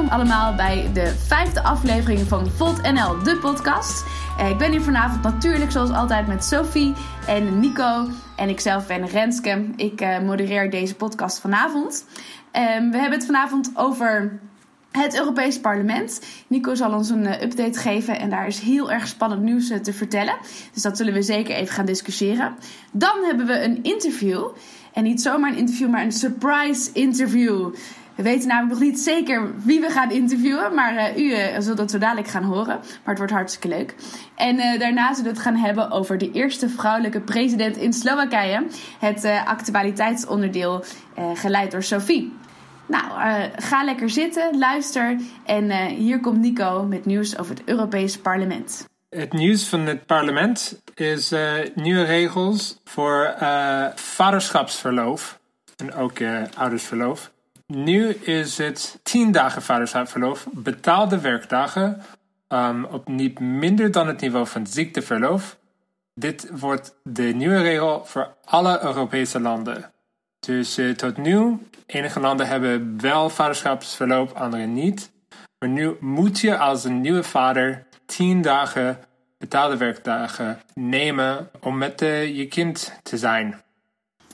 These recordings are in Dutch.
welkom allemaal bij de vijfde aflevering van Volt NL, de podcast. Eh, ik ben hier vanavond natuurlijk zoals altijd met Sophie en Nico en ikzelf ben Renske. Ik uh, modereer deze podcast vanavond. Um, we hebben het vanavond over het Europees Parlement. Nico zal ons een uh, update geven en daar is heel erg spannend nieuws te vertellen. Dus dat zullen we zeker even gaan discussiëren. Dan hebben we een interview. En niet zomaar een interview, maar een surprise interview. We weten namelijk nog niet zeker wie we gaan interviewen. Maar uh, u uh, zult dat zo dadelijk gaan horen. Maar het wordt hartstikke leuk. En uh, daarna zullen we het gaan hebben over de eerste vrouwelijke president in Slowakije. Het actualiteitsonderdeel geleid door Sophie. Nou, ga lekker zitten, luister. En hier komt Nico met nieuws over het Europees Parlement. Het nieuws van het parlement is nieuwe regels voor vaderschapsverlof. En ook oudersverlof. Nu is het 10 dagen vaderschapsverlof, betaalde werkdagen, um, op niet minder dan het niveau van ziekteverlof. Dit wordt de nieuwe regel voor alle Europese landen. Dus uh, tot nu, enige landen hebben wel vaderschapsverlof, andere niet. Maar nu moet je als een nieuwe vader 10 dagen betaalde werkdagen nemen om met uh, je kind te zijn.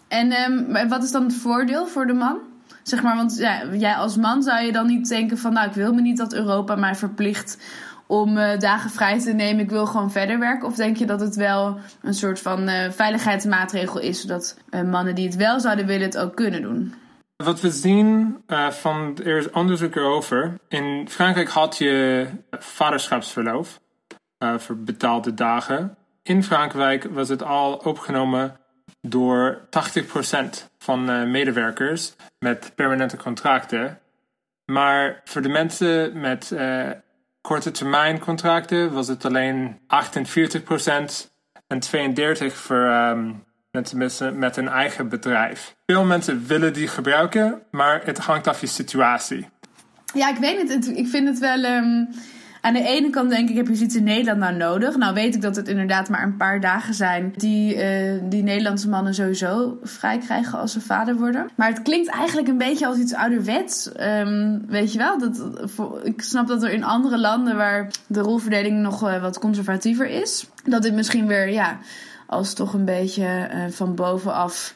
En um, wat is dan het voordeel voor de man? Zeg maar, want ja, jij als man zou je dan niet denken van... nou, ik wil me niet dat Europa mij verplicht om uh, dagen vrij te nemen. Ik wil gewoon verder werken. Of denk je dat het wel een soort van uh, veiligheidsmaatregel is... zodat uh, mannen die het wel zouden willen het ook kunnen doen? Wat we zien van... Er is onderzoek erover. In Frankrijk had je vaderschapsverlof voor betaalde dagen. In Frankrijk was het al opgenomen door 80% van uh, medewerkers met permanente contracten. Maar voor de mensen met uh, korte termijn contracten was het alleen 48% en 32% voor um, mensen met een eigen bedrijf. Veel mensen willen die gebruiken, maar het hangt af je situatie. Ja, ik weet het. Ik vind het wel. Um aan de ene kant denk ik, heb je iets in Nederland nou nodig? Nou weet ik dat het inderdaad maar een paar dagen zijn die, uh, die Nederlandse mannen sowieso vrij krijgen als ze vader worden. Maar het klinkt eigenlijk een beetje als iets ouderwets. Um, weet je wel? Dat, ik snap dat er in andere landen waar de rolverdeling nog uh, wat conservatiever is, dat dit misschien weer, ja, als toch een beetje uh, van bovenaf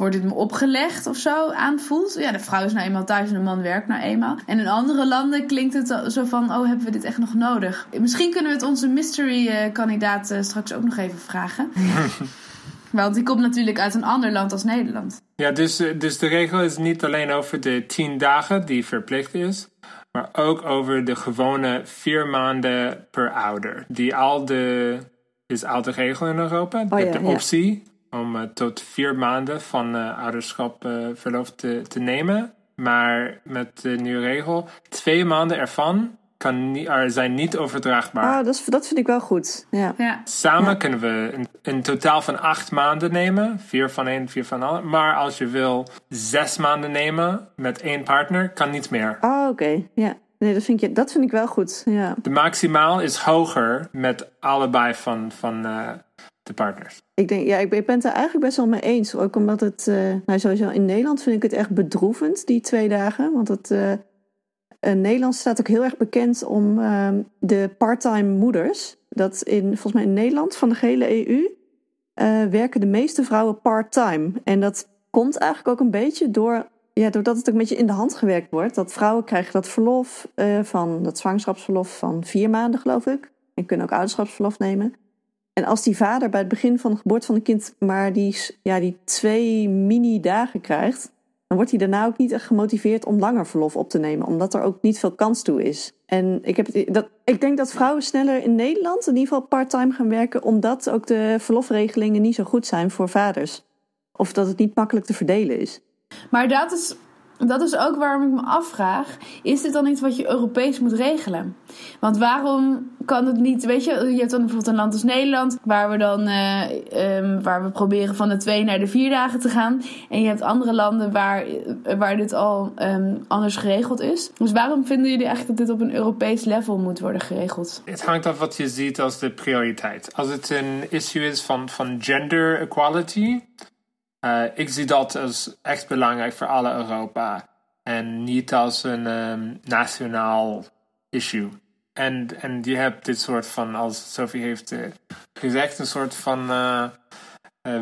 wordt het me opgelegd of zo aanvoelt. Ja, de vrouw is nou eenmaal thuis en de man werkt nou eenmaal. En in andere landen klinkt het zo van, oh, hebben we dit echt nog nodig? Misschien kunnen we het onze mystery-kandidaat eh, straks ook nog even vragen. Want die komt natuurlijk uit een ander land als Nederland. Ja, dus, eh, dus de regel is niet alleen over de tien dagen die verplicht is, maar ook over de gewone vier maanden per ouder. Die al de, is al de regel in Europa. Oh, ja, de optie om uh, tot vier maanden van uh, ouderschapverlof te, te nemen. Maar met de nieuwe regel, twee maanden ervan kan niet, er zijn niet overdraagbaar. Ah, dat, dat vind ik wel goed. Ja. ja. Samen kunnen we een, een, totaal van acht maanden nemen. Vier van één, vier van ander. Maar als je wil zes maanden nemen met één partner, kan niet meer. Ah, oké. Ja. Nee, dat vind, je, dat vind ik wel goed. Ja. De maximaal is hoger met allebei van, van uh, partners. Ik denk, ja, ik ben het er eigenlijk best wel mee eens. Ook omdat het, uh, nou sowieso in Nederland vind ik het echt bedroevend, die twee dagen. Want het, uh, Nederland staat ook heel erg bekend om uh, de parttime moeders. Dat in, volgens mij in Nederland, van de hele EU, werken de meeste vrouwen parttime. En dat komt eigenlijk ook een beetje door, ja, doordat het ook een beetje in de hand gewerkt wordt. Dat vrouwen krijgen dat verlof van, dat zwangerschapsverlof van vier maanden, geloof ik. En kunnen ook ouderschapsverlof nemen. En als die vader bij het begin van de geboorte van het kind maar die, ja, die twee mini-dagen krijgt, dan wordt hij daarna ook niet echt gemotiveerd om langer verlof op te nemen, omdat er ook niet veel kans toe is. En ik, heb het, dat, ik denk dat vrouwen sneller in Nederland in ieder geval part-time gaan werken, omdat ook de verlofregelingen niet zo goed zijn voor vaders. Of dat het niet makkelijk te verdelen is. Maar dat is dat is ook waarom ik me afvraag: is dit dan iets wat je Europees moet regelen? Want waarom kan het niet? Weet je, je hebt dan bijvoorbeeld een land als Nederland, waar we dan uh, um, waar we proberen van de twee naar de vier dagen te gaan. En je hebt andere landen waar, waar dit al um, anders geregeld is. Dus waarom vinden jullie eigenlijk dat dit op een Europees level moet worden geregeld? Het hangt af wat je ziet als de prioriteit. Als het een issue is van, van gender equality. Uh, ik zie dat als echt belangrijk voor alle Europa. En niet als een ehm, nationaal issue. En, en je hebt dit soort van, als Sophie heeft uh, gezegd, een soort van uh,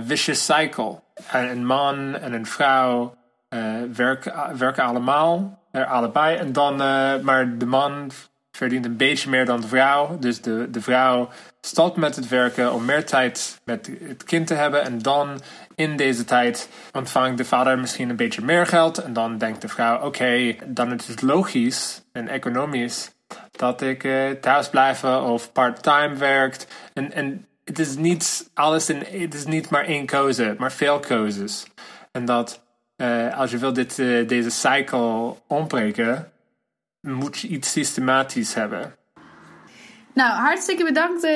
vicious cycle. Een man en een vrouw werken, werken allemaal, allebei. En dan, maar de man verdient een beetje meer dan de vrouw. Dus de, de vrouw stopt met het werken om meer tijd met het kind te hebben. En dan in deze tijd ontvangt de vader misschien een beetje meer geld. En dan denkt de vrouw: oké, dan is het logisch en economisch dat ik uh, thuis blijven of part-time werkt. En, en het is niet alles in, het is niet maar één keuze, maar veel keuzes. En dat uh, als je wil dit, uh, deze cycle ombreken, moet je iets systematisch hebben. Nou, hartstikke bedankt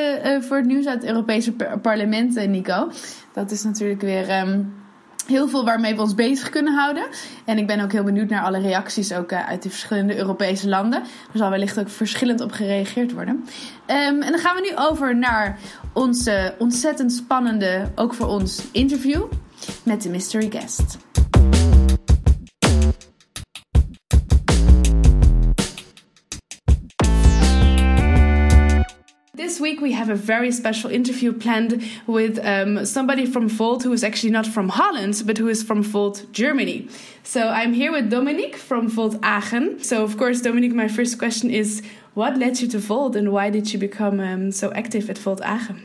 voor het nieuws uit het Europese parlement, Nico. Dat is natuurlijk weer um, heel veel waarmee we ons bezig kunnen houden. En ik ben ook heel benieuwd naar alle reacties ook uit de verschillende Europese landen. Er zal wellicht ook verschillend op gereageerd worden. Um, en dan gaan we nu over naar onze ontzettend spannende, ook voor ons, interview met de mystery guest. This week we have a very special interview planned with um, somebody from Volt who is actually not from Holland, but who is from Volt, Germany. So I'm here with Dominique from Volt Aachen. So, of course, Dominique, my first question is what led you to Volt and why did you become um, so active at Volt Aachen?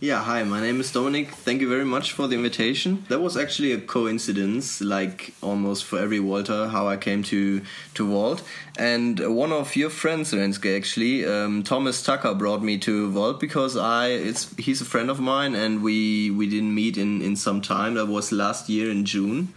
Yeah, hi, my name is Dominic. Thank you very much for the invitation. That was actually a coincidence, like almost for every Walter, how I came to to Vault. And one of your friends, Renske, actually, um, Thomas Tucker, brought me to Walt because I it's he's a friend of mine, and we we didn't meet in in some time. That was last year in June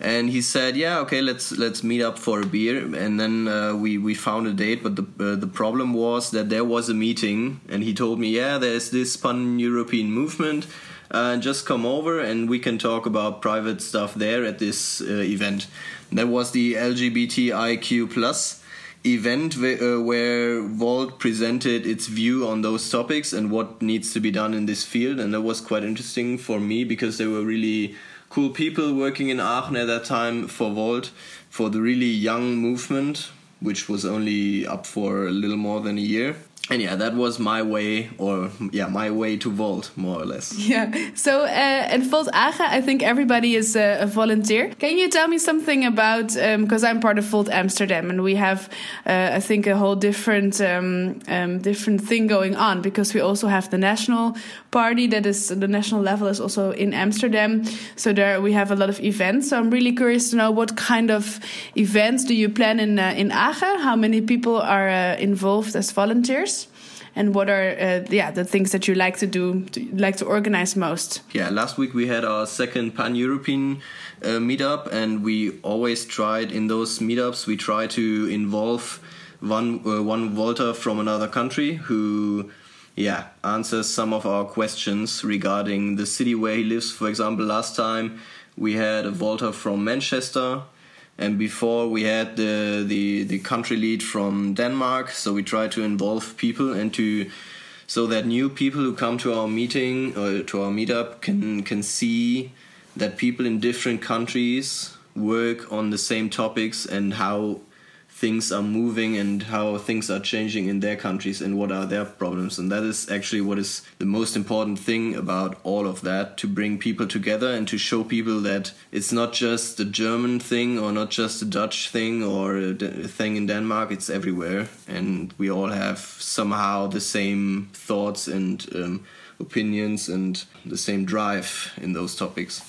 and he said, "Yeah, okay, let's let's meet up for a beer." And then uh, we we found a date, but the uh, the problem was that there was a meeting, and he told me, "Yeah, there's this pan European movement." Uh, just come over and we can talk about private stuff there at this uh, event. That was the LGBTIQ plus event uh, where Vault presented its view on those topics and what needs to be done in this field, and that was quite interesting for me because they were really cool people working in Aachen at that time for Volt, for the really young movement, which was only up for a little more than a year and yeah that was my way or yeah my way to Volt more or less. Yeah. So uh, at Volt Aga I think everybody is a, volunteer. Can you tell me something about because um, I'm part of Volt Amsterdam and we have uh, I think a whole different um, um, different thing going on because we also have the national party that is the national level is also in Amsterdam. So there we have a lot of events. So I'm really curious to know what kind of events do you plan in uh, in Aga? How many people are uh, involved as volunteers and what are uh, yeah the things that you like to do to, like to organize most? Yeah last week we had our second pan-european uh, meetup and we always tried in those meetups we try to involve one uh, one volta from another country who yeah answers some of our questions regarding the city where he lives. For example last time we had a volta from manchester and before we had the, the the country lead from Denmark. So we try to involve people and to so that new people who come to our meeting or to our meetup can can see that people in different countries work on the same topics and how things are moving and how things are changing in their countries and what are their problems. And that is actually what is the most important thing about all of that to bring people together and to show people that it's not just a German thing or not just a Dutch thing or a thing in Denmark, it's everywhere. And we all have somehow the same thoughts and um, opinions and the same drive in those topics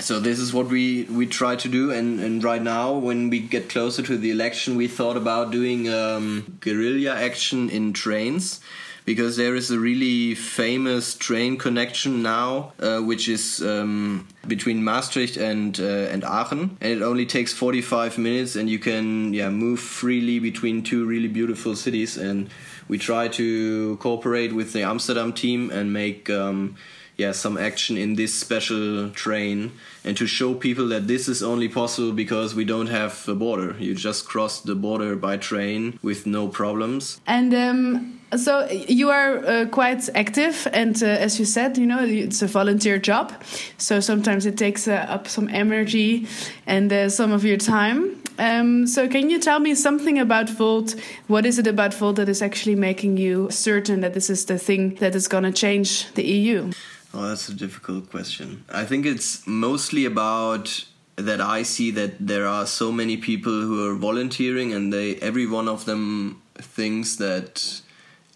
so this is what we we try to do and and right now when we get closer to the election we thought about doing um, guerrilla action in trains because there is a really famous train connection now, uh, which is um, between Maastricht and uh, and Aachen, and it only takes 45 minutes, and you can yeah move freely between two really beautiful cities. And we try to cooperate with the Amsterdam team and make. Um, yeah some action in this special train and to show people that this is only possible because we don't have a border you just cross the border by train with no problems and um so you are uh, quite active and uh, as you said you know it's a volunteer job so sometimes it takes uh, up some energy and uh, some of your time Um, so, can you tell me something about Volt? What is it about Volt that is actually making you certain that this is the thing that is going to change the EU? Oh, that's a difficult question. I think it's mostly about that I see that there are so many people who are volunteering, and they every one of them thinks that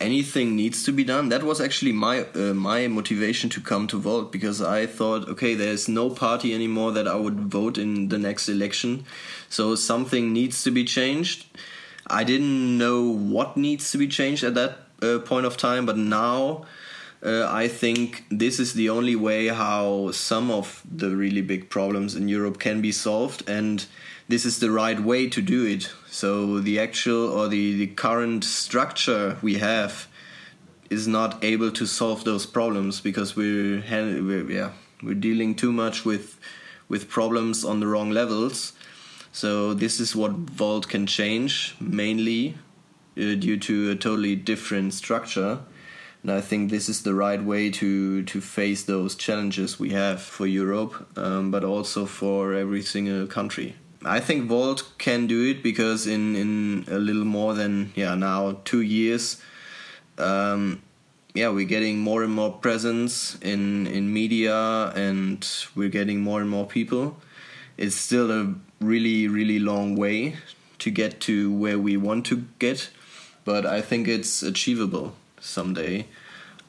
anything needs to be done. That was actually my uh, my motivation to come to vote because I thought, okay, there's no party anymore that I would vote in the next election, so something needs to be changed. I didn't know what needs to be changed at that uh, point of time, but now. Uh, I think this is the only way how some of the really big problems in Europe can be solved, and this is the right way to do it. So the actual or the, the current structure we have is not able to solve those problems because we're, we're yeah we're dealing too much with with problems on the wrong levels. So this is what Vault can change mainly uh, due to a totally different structure. And I think this is the right way to to face those challenges we have for Europe, um, but also for every single country. I think Vault can do it because in in a little more than yeah now two years, um, yeah we're getting more and more presence in in media and we're getting more and more people. It's still a really really long way to get to where we want to get, but I think it's achievable someday.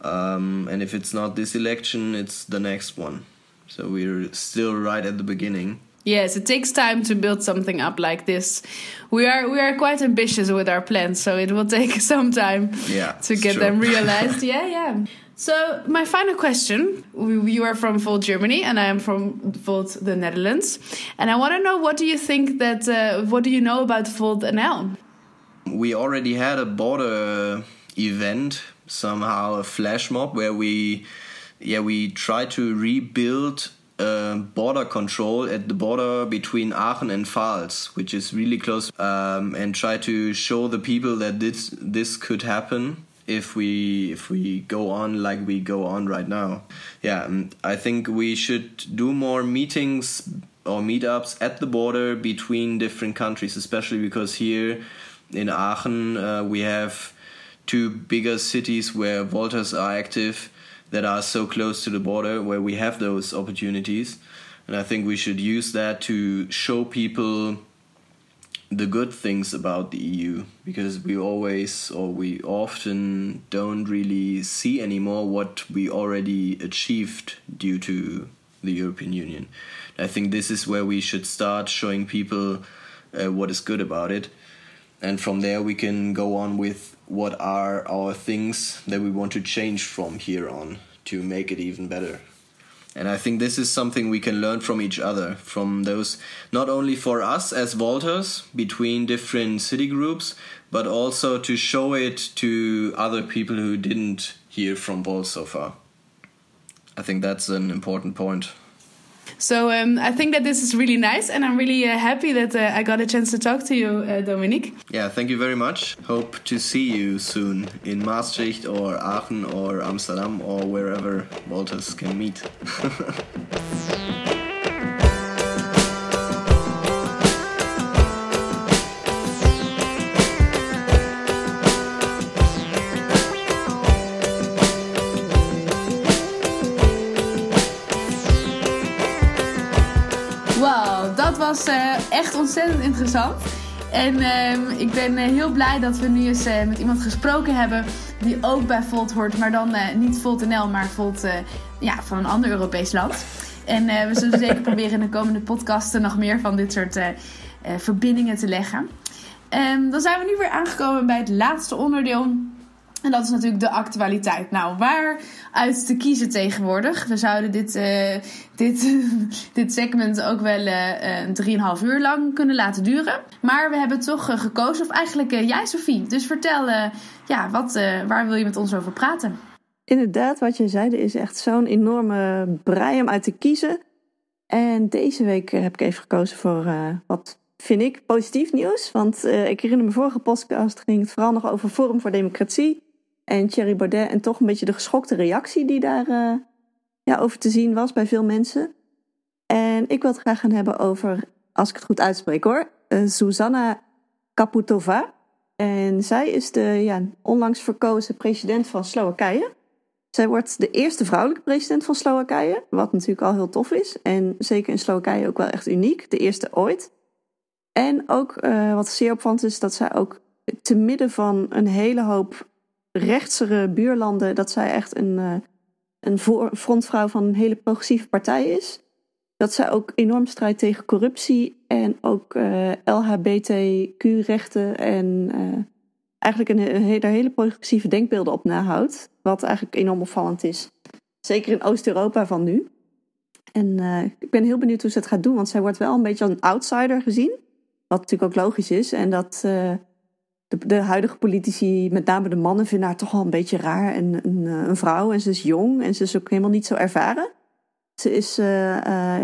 Um, and if it's not this election, it's the next one. So we're still right at the beginning. Yes, it takes time to build something up like this. We are we are quite ambitious with our plans, so it will take some time yeah, to get true. them realized. yeah, yeah. So my final question: You are from Volt Germany, and I am from Volt the Netherlands, and I want to know what do you think that uh, what do you know about Volt NL? We already had a border event somehow a flash mob where we yeah we try to rebuild uh, border control at the border between Aachen and Pfalz, which is really close, um, and try to show the people that this this could happen if we if we go on like we go on right now. Yeah, and I think we should do more meetings or meetups at the border between different countries, especially because here in Aachen uh, we have two bigger cities where Volters are active that are so close to the border where we have those opportunities. And I think we should use that to show people the good things about the EU because we always or we often don't really see anymore what we already achieved due to the European Union. I think this is where we should start showing people uh, what is good about it. And from there, we can go on with what are our things that we want to change from here on to make it even better. And I think this is something we can learn from each other, from those, not only for us as Volters between different city groups, but also to show it to other people who didn't hear from Volt so far. I think that's an important point. So um, I think that this is really nice, and I'm really uh, happy that uh, I got a chance to talk to you, uh, Dominique. Yeah, thank you very much. Hope to see you soon in Maastricht or Aachen or Amsterdam or wherever Walters can meet. ontzettend interessant. En uh, ik ben uh, heel blij dat we nu eens uh, met iemand gesproken hebben die ook bij Volt hoort, maar dan niet Volt NL, maar Volt ja, van een ander Europees land. En we zullen zeker proberen in de komende podcasten nog meer van dit soort verbindingen te leggen. Um, dan zijn we nu weer aangekomen bij het laatste onderdeel en dat is natuurlijk de actualiteit. Nou, waaruit te kiezen tegenwoordig? We zouden dit, uh, dit, dit segment ook wel uh, 3,5 uur lang kunnen laten duren. Maar we hebben toch uh, gekozen, of eigenlijk jij Sophie. Dus vertel, ja, wat, waar wil je met ons over praten? Inderdaad, wat je zei, er is echt zo'n enorme brei om uit te kiezen. En deze week heb ik even gekozen voor wat vind ik positief nieuws. Want ik herinner me vorige podcast ging het vooral nog over Forum voor Democratie en Thierry Baudet. En toch een beetje de geschokte reactie die daar uh, ja, over te zien was bij veel mensen. En ik wil het graag gaan hebben over, als ik het goed uitspreek hoor, uh, Zuzana Kaputova. En zij is de ja, onlangs verkozen president van Slowakije. Zij wordt de eerste vrouwelijke president van Slowakije, wat natuurlijk al heel tof is. En zeker in Slowakije ook wel echt uniek, de eerste ooit. En ook uh, wat zeer opvallend is, dat zij ook te midden van een hele hoop rechtsere buurlanden, dat zij echt een, uh, een frontvrouw van een hele progressieve partij is. Dat zij ook enorm strijdt tegen corruptie en ook uh, LHBTQ-rechten en eigenlijk een, hele, hele progressieve denkbeelden op nahoudt. Wat eigenlijk enorm opvallend is. Zeker in Oost-Europa van nu. En ik ben heel benieuwd hoe ze het gaat doen, want zij wordt wel een beetje als een outsider gezien. Wat natuurlijk ook logisch is. En dat de, huidige politici, met name de mannen, vinden haar toch wel een beetje raar. En een, eh, een vrouw en ze is jong en ze is ook helemaal niet zo ervaren. Ze is uh,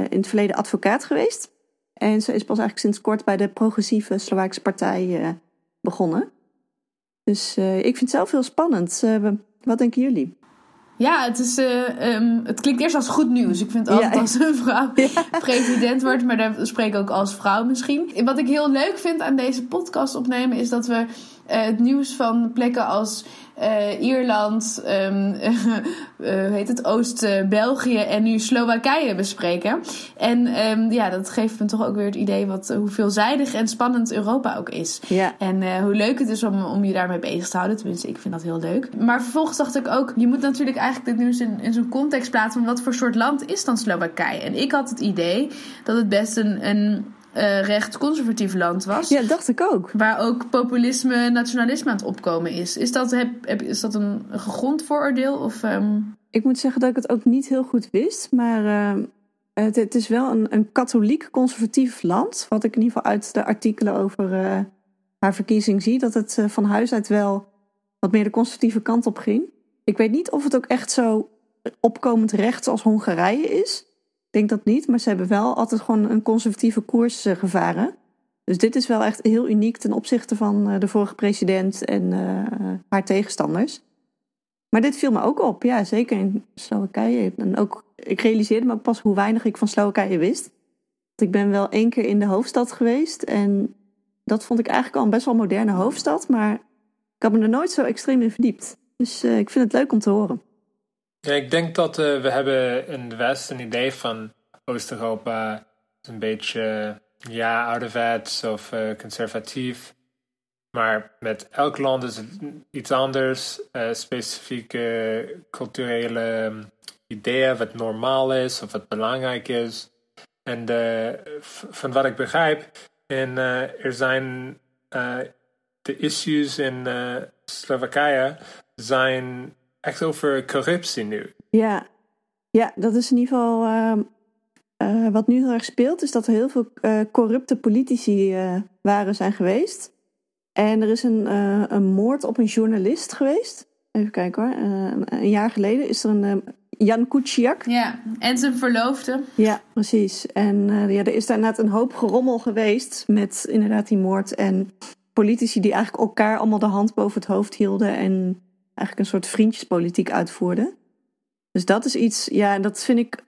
in het verleden advocaat geweest. En ze is pas eigenlijk sinds kort bij de progressieve Slovaakse partij begonnen. Dus ik vind het zelf heel spannend. wat denken jullie? Ja, het, is, uh, um, het klinkt eerst als goed nieuws. Ik vind altijd als een vrouw president wordt, maar daar spreek ik ook als vrouw misschien. Wat ik heel leuk vind aan deze podcast opnemen is dat we het nieuws van plekken als uh, Ierland, um, uh, heet het, Oost-België en nu Slowakije bespreken. En um, ja, dat geeft me toch ook weer het idee wat, hoe veelzijdig en spannend Europa ook is. Ja. En hoe leuk het is om, om je daarmee bezig te houden. Tenminste, ik vind dat heel leuk. Maar vervolgens dacht ik ook, je moet natuurlijk eigenlijk dit nieuws in, in zo'n context plaatsen van wat voor soort land is dan Slowakije? En ik had het idee dat het best een, een uh, recht conservatief land was. Ja, dacht ik ook. Waar ook populisme, nationalisme aan het opkomen is. Is dat, heb, heb, is dat een gegrond vooroordeel? Of, um... Ik moet zeggen dat ik het ook niet heel goed wist. Maar uh, het, het, is wel een, een katholiek conservatief land. Wat ik in ieder geval uit de artikelen over uh, haar verkiezing zie. Dat het van huis uit wel wat meer de conservatieve kant op ging. Ik weet niet of het ook echt zo opkomend rechts als Hongarije is. Denk dat niet, maar ze hebben wel altijd gewoon een conservatieve koers uh, gevaren. Dus dit is wel echt heel uniek ten opzichte van uh, de vorige president en uh, haar tegenstanders. Maar dit viel me ook op, ja, zeker in Slowakije. En ook, ik realiseerde me pas hoe weinig ik van Slowakije wist. Ik ben wel één keer in de hoofdstad geweest en dat vond ik eigenlijk al een best wel moderne hoofdstad, maar ik had me er nooit zo extreem in verdiept. Dus ik vind het leuk om te horen. Ja, ik denk dat uh, we hebben in de West een idee van Oost-Europa een beetje, ja, ouderwets of uh, conservatief. Maar met elk land is het iets anders. Uh, specifieke culturele um, ideeën wat normaal is of wat belangrijk is. En van wat ik begrijp, er zijn de issues in Slowakije zijn echt over corruptie nu. Ja, ja dat is in ieder geval uh, wat nu heel erg speelt, is dat er heel veel uh, corrupte politici uh, waren zijn geweest. En er is een, een moord op een journalist geweest. Even kijken hoor. een jaar geleden is er een Jan Kuciak. Ja, en zijn verloofde. Ja, precies. En ja, er is daar inderdaad een hoop gerommel geweest met inderdaad die moord. En politici die eigenlijk elkaar allemaal de hand boven het hoofd hielden en eigenlijk een soort vriendjespolitiek uitvoerde. Dus dat is iets, ja, en dat vind ik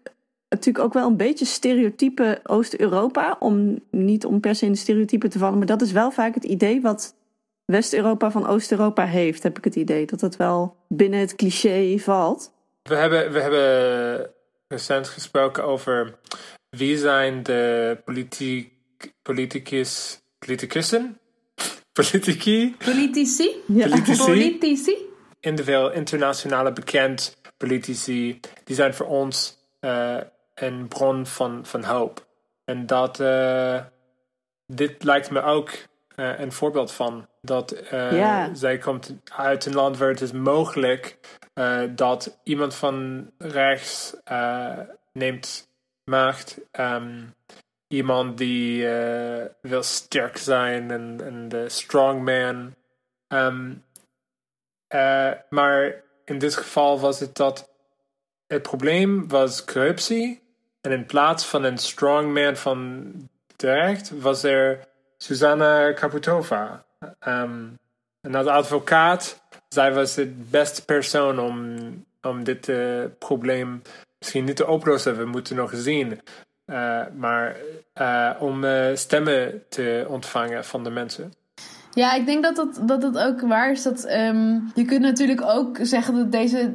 natuurlijk ook wel een beetje stereotype Oost-Europa. Om niet om per se in de stereotypen te vallen, maar dat is wel vaak het idee wat West-Europa van Oost-Europa heeft, heb ik het idee. Dat het wel binnen het cliché valt. We hebben, we hebben recent gesproken over wie zijn de politiek, politicus, politicussen? Politici? Politici? Ja. Politici? Politici? In de veel internationale bekend politici, die zijn voor ons uh, een bron van, van hoop. En dat, uh, dit lijkt me ook uh, een voorbeeld van. Dat zij komt uit een land waar het is mogelijk dat iemand van rechts neemt macht. Um, iemand die wil sterk zijn en de strongman. Um, uh, maar in dit geval was het dat het probleem was corruptie. En in plaats van een strongman van terecht was er Susanna Kaputova. Um, en als advocaat, zij was de beste persoon om, om dit uh, probleem misschien niet te oplossen. We moeten nog zien. maar om stemmen te ontvangen van de mensen. Ja, ik denk dat dat, dat het ook waar is. Dat, ehm, je kunt natuurlijk ook zeggen dat deze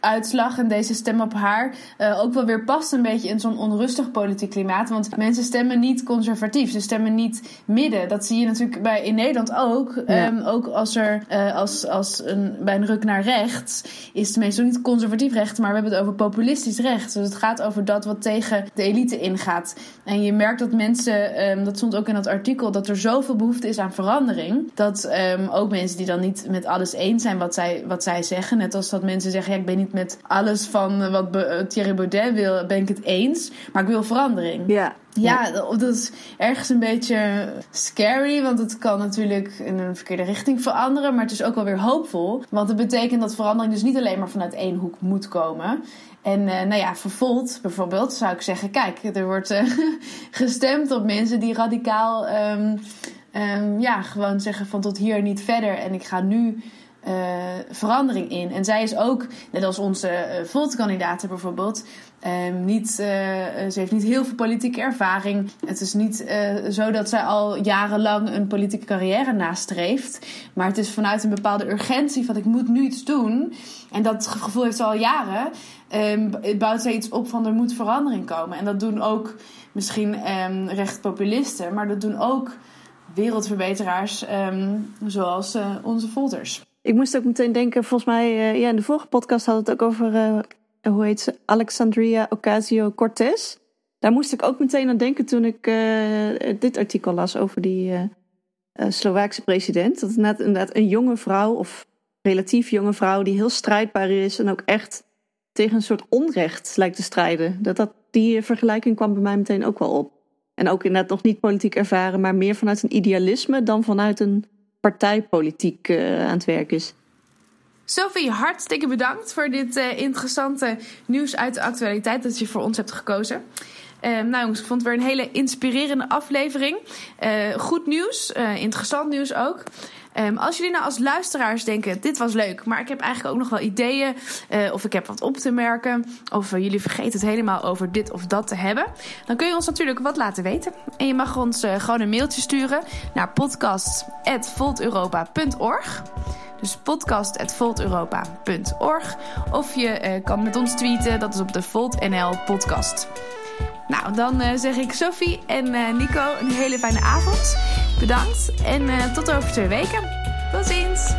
uitslag en deze stem op haar uh, ook wel weer past een beetje in zo'n onrustig politiek klimaat. Want mensen stemmen niet conservatief, ze stemmen niet midden. Dat zie je natuurlijk bij, in Nederland ook. Um, ook als er uh, als, als een, bij een ruk naar rechts is het meestal niet conservatief recht, maar we hebben het over populistisch recht. Dus het gaat over dat wat tegen de elite ingaat. En je merkt dat mensen, um, dat stond ook in dat artikel, dat er zoveel behoefte is aan verandering. Dat um, ook mensen die dan niet met alles eens zijn wat zij, wat zij zeggen, net als dat mensen zeggen, ja, ik ben niet met alles van wat eh, Thierry Baudet wil, ben ik het eens. Maar ik wil verandering. Ja. Ja, dat is ergens een beetje scary, want het kan natuurlijk in een verkeerde richting veranderen, maar het is ook wel weer hoopvol. Want het betekent dat verandering dus niet alleen maar vanuit één hoek moet komen. En uh, nou ja, vervolgd bijvoorbeeld zou ik zeggen, kijk, er wordt uh, gestemd op mensen die radicaal um, um, ja, gewoon zeggen van tot hier niet verder en ik ga nu verandering in. En zij is ook, net als onze uh, Volt-kandidaten bijvoorbeeld, um, niet, uh, ze heeft niet heel veel politieke ervaring. Het is niet zo dat zij al jarenlang een politieke carrière nastreeft. Maar het is vanuit een bepaalde urgentie van ik moet nu iets doen. En dat gevoel heeft ze al jaren. Um, bouwt zij iets op van er moet verandering komen. En dat doen ook misschien um, rechtspopulisten, maar dat doen ook wereldverbeteraars zoals onze Volters. Ik moest ook meteen denken, volgens mij, uh, ja, in de vorige podcast we het ook over, uh, hoe heet ze, Alexandria Ocasio-Cortez. Daar moest ik ook meteen aan denken toen ik uh, dit artikel las over die Slovaakse president. Dat is inderdaad, inderdaad een jonge vrouw, of relatief jonge vrouw, die heel strijdbaar is en ook echt tegen een soort onrecht lijkt te strijden. Dat, dat, die vergelijking kwam bij mij meteen ook wel op. En ook inderdaad nog niet politiek ervaren, maar meer vanuit een idealisme dan vanuit een partijpolitiek uh, aan het werk is. Sophie, hartstikke bedankt voor dit uh, interessante nieuws uit de actualiteit dat je voor ons hebt gekozen. Uh, nou jongens, ik vond het weer een hele inspirerende aflevering. Uh, goed nieuws, interessant nieuws ook. Um, als jullie nou als luisteraars denken, dit was leuk, maar ik heb eigenlijk ook nog wel ideeën, uh, of ik heb wat op te merken, of uh, jullie vergeten het helemaal over dit of dat te hebben, dan kun je ons natuurlijk wat laten weten. En je mag ons uh, gewoon een mailtje sturen naar podcast.volteuropa.org. Dus podcast.volteuropa.org. Of je kan met ons tweeten, dat is op de Volt NL podcast. Nou, dan uh, zeg ik Sophie en uh, Nico een hele fijne avond. Bedankt en uh, tot over twee weken. Tot ziens!